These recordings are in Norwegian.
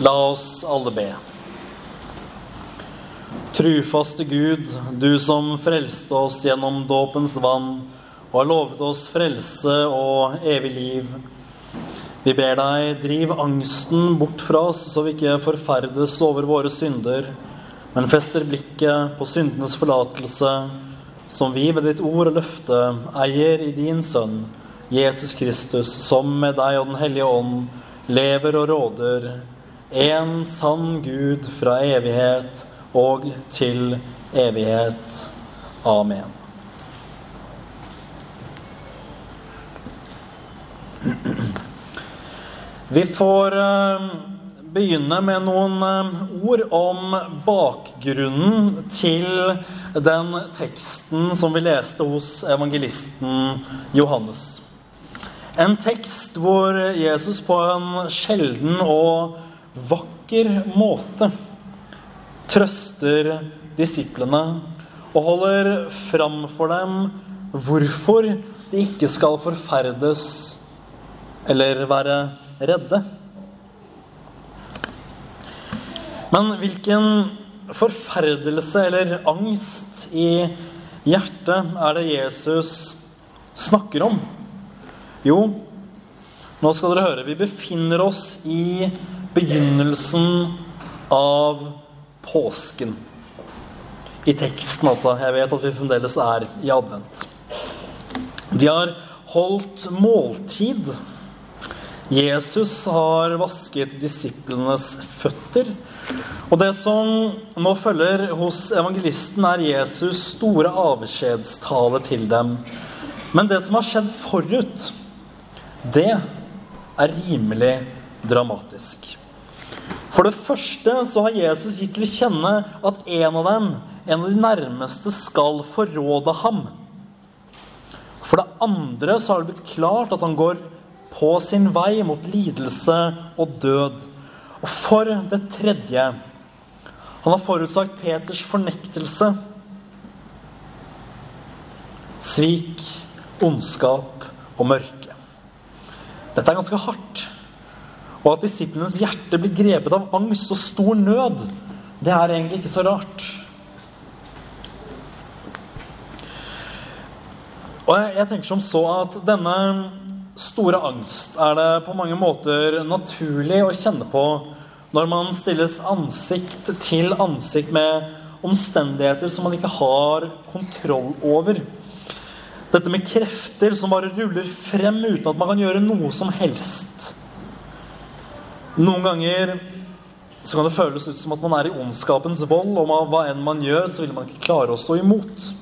La oss alle be. Trufaste Gud, du som frelste oss gjennom dåpens vann og har lovet oss frelse og evig liv. Vi ber deg, driv angsten bort fra oss, så vi ikke forferdes over våre synder, men fester blikket på syndenes forlatelse, som vi ved ditt ord og løfte eier i din Sønn, Jesus Kristus, som med deg og Den hellige ånd lever og råder en sann Gud fra evighet og til evighet. Amen. Vi får eh, begynne med noen eh, ord om bakgrunnen til den teksten som vi leste hos evangelisten Johannes. En tekst hvor Jesus på en sjelden og vakker måte trøster disiplene og holder fram for dem hvorfor de ikke skal forferdes eller være redde. Men hvilken forferdelse eller angst i hjertet er det Jesus snakker om? Jo, nå skal dere høre. Vi befinner oss i begynnelsen av påsken. I teksten, altså. Jeg vet at vi fremdeles er i advent. De har holdt måltid. Jesus har vasket disiplenes føtter. Og det som nå følger hos evangelisten, er Jesus' store avskjedstale til dem. Men det som har skjedd forut, det er rimelig dramatisk. For det første så har Jesus gitt til kjenne at en av dem, en av de nærmeste, skal forråde ham. For det andre så har det blitt klart at han går på sin vei mot lidelse og død. Og for det tredje han har forutsagt Peters fornektelse. Svik, ondskap og mørke. Dette er ganske hardt. Og at disiplenes hjerte blir grepet av angst og stor nød, det er egentlig ikke så rart. Og jeg, jeg tenker som så at denne store angst er det på mange måter naturlig å kjenne på når man stilles ansikt til ansikt med omstendigheter som man ikke har kontroll over. Dette med krefter som bare ruller frem uten at man kan gjøre noe som helst. Noen ganger så kan det føles ut som at man er i ondskapens vold, og hva enn man gjør, så vil man ikke klare å stå imot.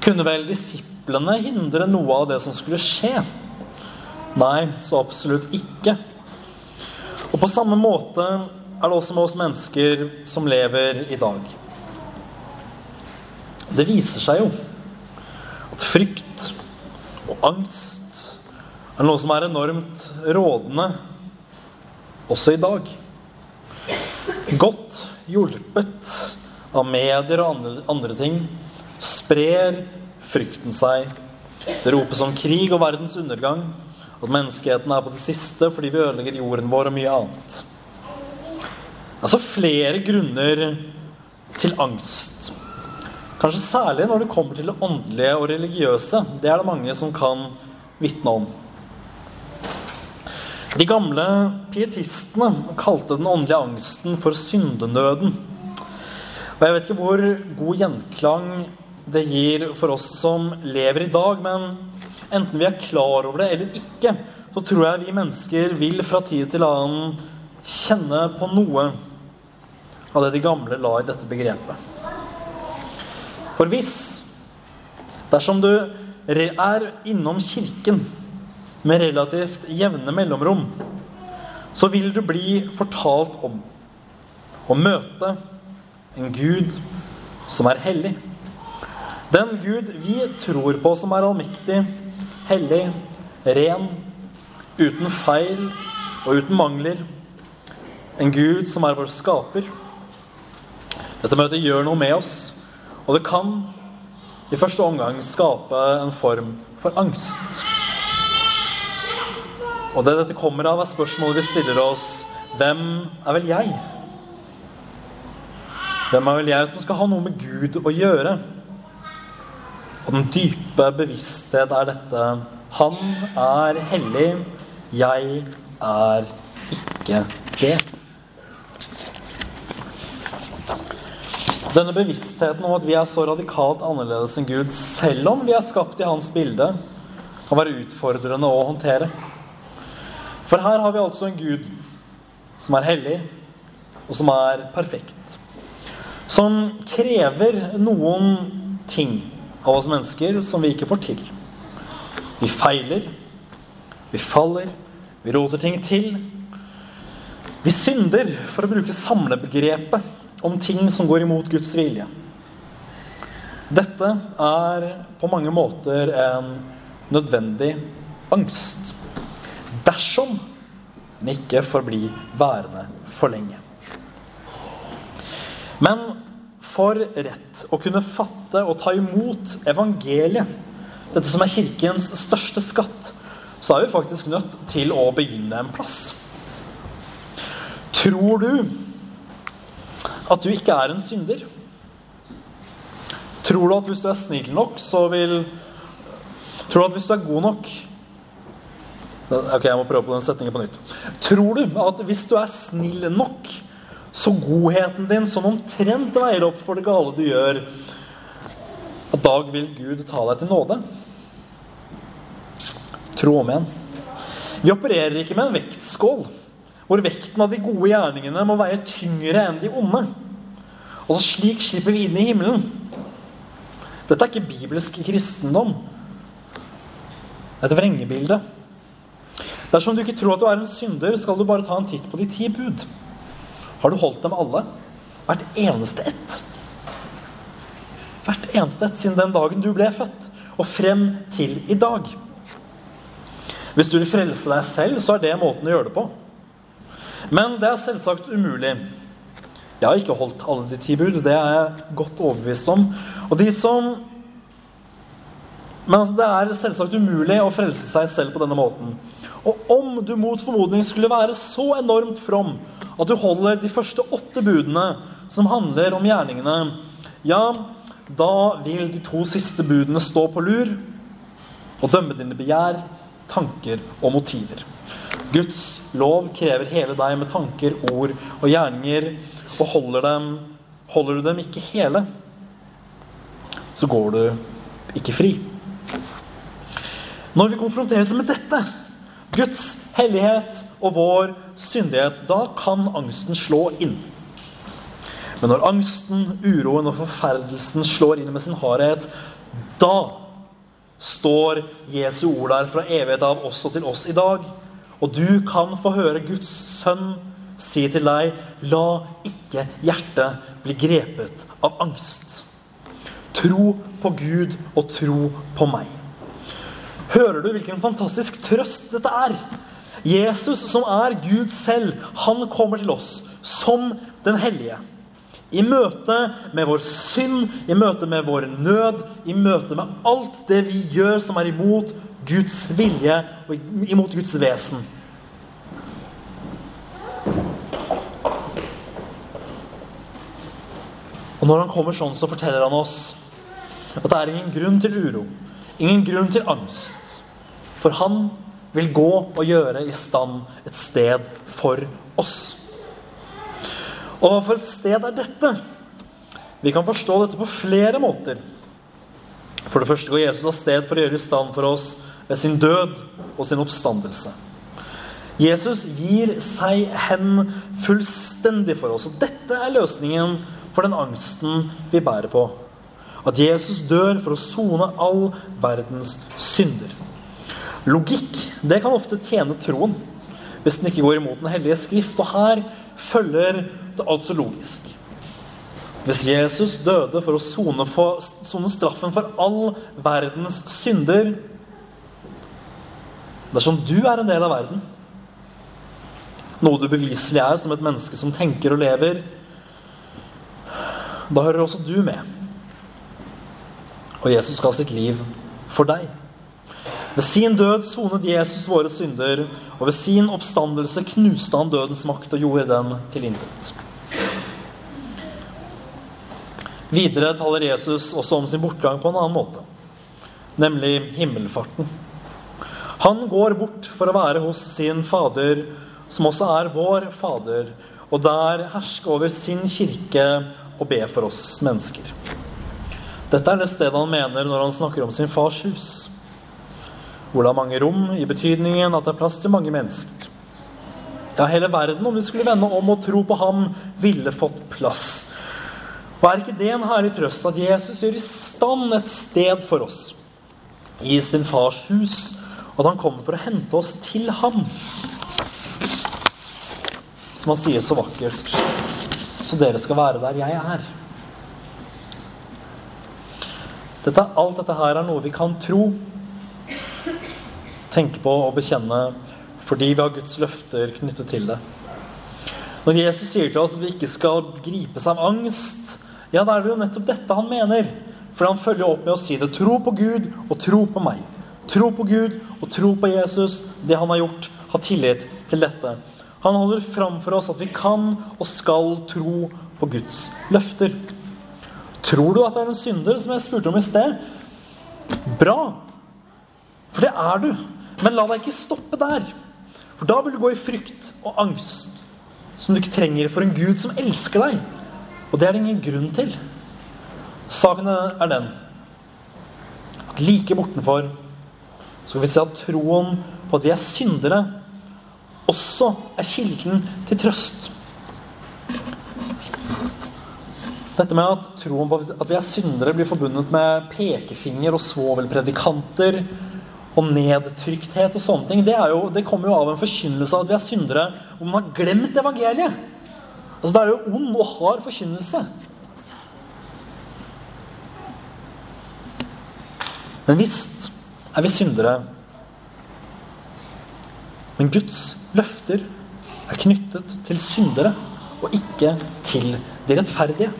Kunne vel disiplene hindre noe av det som skulle skje? Nei, så absolutt ikke. Og på samme måte er det også med oss mennesker som lever i dag. Det viser seg jo at frykt og angst er noe som er enormt rådende også i dag. Godt hjulpet av medier og andre, ting sprer frykten seg. Det ropes om krig og verdens undergang, at menneskeheten er på det siste fordi vi ødelegger jorden vår og mye annet. Det er Altså flere grunner til angst. Kanskje særlig når det kommer til det åndelige og religiøse. Det er det mange som kan vitne om. De gamle pietistene kalte den åndelige angsten for syndenøden. Og Jeg vet ikke hvor god gjenklang det gir for oss som lever i dag, men enten vi er klar over det eller ikke, så tror jeg vi mennesker vil fra tid til annen kjenne på noe av det de gamle la i dette begrepet. For hvis, dersom du er innom kirken med relativt jevne mellomrom, så vil du bli fortalt om å møte en Gud som er hellig. Den Gud vi tror på som er allmektig, hellig, ren, uten feil og uten mangler. En Gud som er vår skaper. Dette møtet gjør noe med oss, og det kan i første omgang skape en form for angst. Og det dette kommer av, er spørsmålet vi stiller oss hvem er vel jeg? Hvem er vel jeg som skal ha noe med Gud å gjøre? Og den dype bevissthet er dette. Han er hellig, jeg er ikke det. Denne bevisstheten om at vi er så radikalt annerledes enn Gud, selv om vi er skapt i hans bilde, kan være utfordrende å håndtere. For her har vi altså en Gud som er hellig, og som er perfekt. Som krever noen ting av oss mennesker som vi ikke får til. Vi feiler, vi faller, vi roter ting til. Vi synder, for å bruke samlebegrepet om ting som går imot Guds vilje. Dette er på mange måter en nødvendig angst. Dersom den ikke får bli værende for lenge. Men for rett å kunne fatte og ta imot evangeliet, dette som er kirkens største skatt, så er vi faktisk nødt til å begynne en plass. Tror du at du ikke er en synder? Tror du at hvis du er snill nok, så vil Tror du at hvis du er god nok Ok, jeg må prøve på den setningen på nytt. Tror du at hvis du er snill nok, så godheten din som omtrent veier opp for det gale du gjør, at da vil Gud ta deg til nåde? Tro om igjen. Vi opererer ikke med en vektskål hvor vekten av de gode gjerningene må veie tyngre enn de onde. Og så Slik slipper vi inn i himmelen. Dette er ikke bibelsk kristendom. Det er et vrengebilde. Dersom du ikke tror at du er en synder, skal du bare ta en titt på de ti bud. Har du holdt dem alle? Hvert eneste ett. Hvert eneste ett siden den dagen du ble født, og frem til i dag. Hvis du vil frelse deg selv, så er det måten å gjøre det på. Men det er selvsagt umulig. Jeg har ikke holdt alle de ti bud, det er jeg godt overbevist om. Og de som Men altså, det er selvsagt umulig å frelse seg selv på denne måten. Og om du mot formodning skulle være så enormt from at du holder de første åtte budene som handler om gjerningene, ja, da vil de to siste budene stå på lur og dømme dine begjær, tanker og motiver. Guds lov krever hele deg med tanker, ord og gjerninger. Og holder, dem, holder du dem ikke hele, så går du ikke fri. Når vi konfronteres med dette, Guds hellighet og vår syndighet, da kan angsten slå inn. Men når angsten, uroen og forferdelsen slår inn med sin hardhet, da står Jesu ord der fra evighet av også til oss i dag. Og du kan få høre Guds sønn si til deg, la ikke hjertet bli grepet av angst. Tro på Gud og tro på meg. Hører du hvilken fantastisk trøst dette er? Jesus, som er Gud selv, han kommer til oss som den hellige. I møte med vår synd, i møte med vår nød, i møte med alt det vi gjør som er imot Guds vilje og imot Guds vesen. Og når han kommer sånn, så forteller han oss at det er ingen grunn til uro. Ingen grunn til angst. For han vil gå og gjøre i stand et sted for oss. Og for et sted er dette? Vi kan forstå dette på flere måter. For det første går Jesus av sted for å gjøre i stand for oss ved sin død og sin oppstandelse. Jesus gir seg hen fullstendig for oss. Og dette er løsningen for den angsten vi bærer på. At Jesus dør for å sone all verdens synder. Logikk det kan ofte tjene troen hvis den ikke går imot Den hellige skrift. Og her følger det altså logisk. Hvis Jesus døde for å sone, for, sone straffen for all verdens synder Dersom du er en del av verden, noe du beviselig er som et menneske som tenker og lever, da hører også du med. Og Jesus ga sitt liv for deg. Ved sin død sonet Jesus våre synder, og ved sin oppstandelse knuste han dødens makt og gjorde den til intet. Videre taler Jesus også om sin bortgang på en annen måte, nemlig himmelfarten. Han går bort for å være hos sin Fader, som også er vår Fader, og der herske over sin kirke og be for oss mennesker. Dette er det stedet han mener når han snakker om sin fars hus hvor det er mange rom, i betydningen at det er plass til mange mennesker. Ja, hele verden, om vi skulle vende om og tro på ham, ville fått plass. Og er ikke det en herlig trøst at Jesus gjør i stand et sted for oss i sin fars hus, og at han kommer for å hente oss til ham? Som han sier så vakkert. Så dere skal være der jeg er. Dette, alt dette her er noe vi kan tro tenke på og bekjenne fordi vi har Guds løfter knyttet til det. Når Jesus sier til oss at vi ikke skal gripes av angst, ja, da er det jo nettopp dette han mener. For han følger opp med å si det. Tro på Gud og tro på meg. Tro på Gud og tro på Jesus, det han har gjort. Ha tillit til dette. Han holder fram for oss at vi kan og skal tro på Guds løfter. Tror du at det er en synder, som jeg spurte om i sted? Bra. For det er du. Men la deg ikke stoppe der. For da vil du gå i frykt og angst som du ikke trenger for en Gud som elsker deg. Og det er det ingen grunn til. Saken er den at like bortenfor skal vi se at troen på at vi er syndere, også er kilden til trøst. Dette med at troen på at vi er syndere, blir forbundet med pekefinger og svovelpredikanter og nedtrykthet og sånne ting, det, jo, det kommer jo av en forkynnelse av at vi er syndere, og man har glemt evangeliet. Altså, Da er det jo ond og hard forkynnelse. Men visst er vi syndere. Men Guds løfter er knyttet til syndere, og ikke til de rettferdige.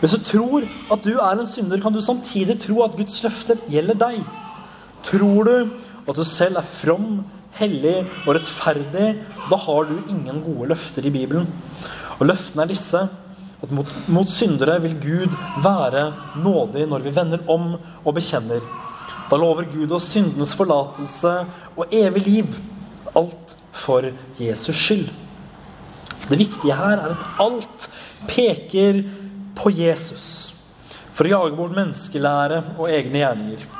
Hvis du tror at du er en synder, kan du samtidig tro at Guds løfter gjelder deg. Tror du at du selv er from, hellig og rettferdig, da har du ingen gode løfter i Bibelen. Og løftene er disse at mot, mot syndere vil Gud være nådig når vi vender om og bekjenner. Da lover Gud oss syndenes forlatelse og evig liv. Alt for Jesus skyld. Det viktige her er at alt peker på Jesus for å jage bort menneskelære og egne gjerninger.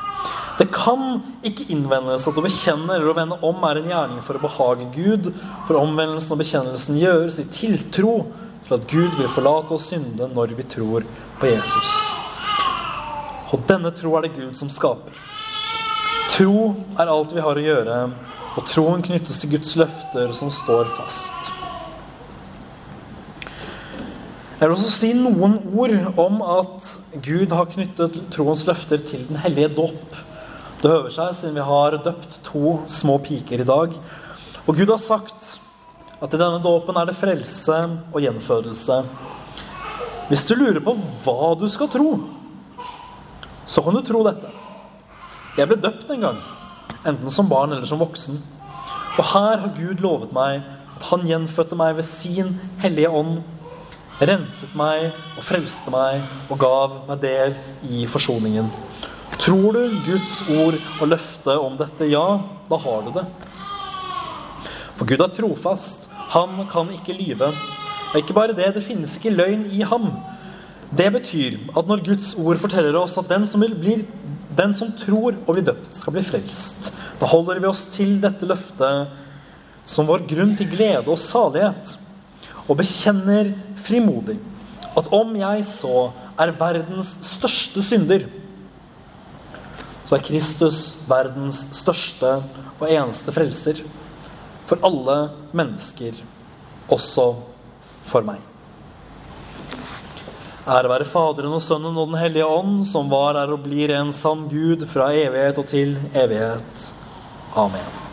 Det kan ikke innvendes at å bekjenne eller å vende om er en gjerning for å behage Gud, for omvendelsen og bekjennelsen gjøres i tiltro til at Gud vil forlate oss synde når vi tror på Jesus. Og denne tro er det Gud som skaper. Tro er alt vi har å gjøre, og troen knyttes til Guds løfter som står fast. Jeg vil også si noen ord om at Gud har knyttet troens løfter til den hellige dåp. Det høver seg, siden vi har døpt to små piker i dag. Og Gud har sagt at i denne dåpen er det frelse og gjenfødelse. Hvis du lurer på hva du skal tro, så kan du tro dette. Jeg ble døpt en gang, enten som barn eller som voksen. Og her har Gud lovet meg at han gjenfødte meg ved sin hellige ånd, renset meg og frelste meg og gav meg del i forsoningen. Tror du Guds ord og løfte om dette? Ja, da har du det. For Gud er trofast. Han kan ikke lyve. Og ikke bare det, det finnes ikke løgn i ham. Det betyr at når Guds ord forteller oss at den som, blir, den som tror og blir døpt, skal bli frelst, da holder vi oss til dette løftet som vår grunn til glede og salighet, og bekjenner frimodig at om jeg så er verdens største synder, så er Kristus verdens største og eneste frelser. For alle mennesker, også for meg. Ære være Faderen og Sønnen og Den hellige ånd, som var, er og blir en sann Gud fra evighet og til evighet. Amen.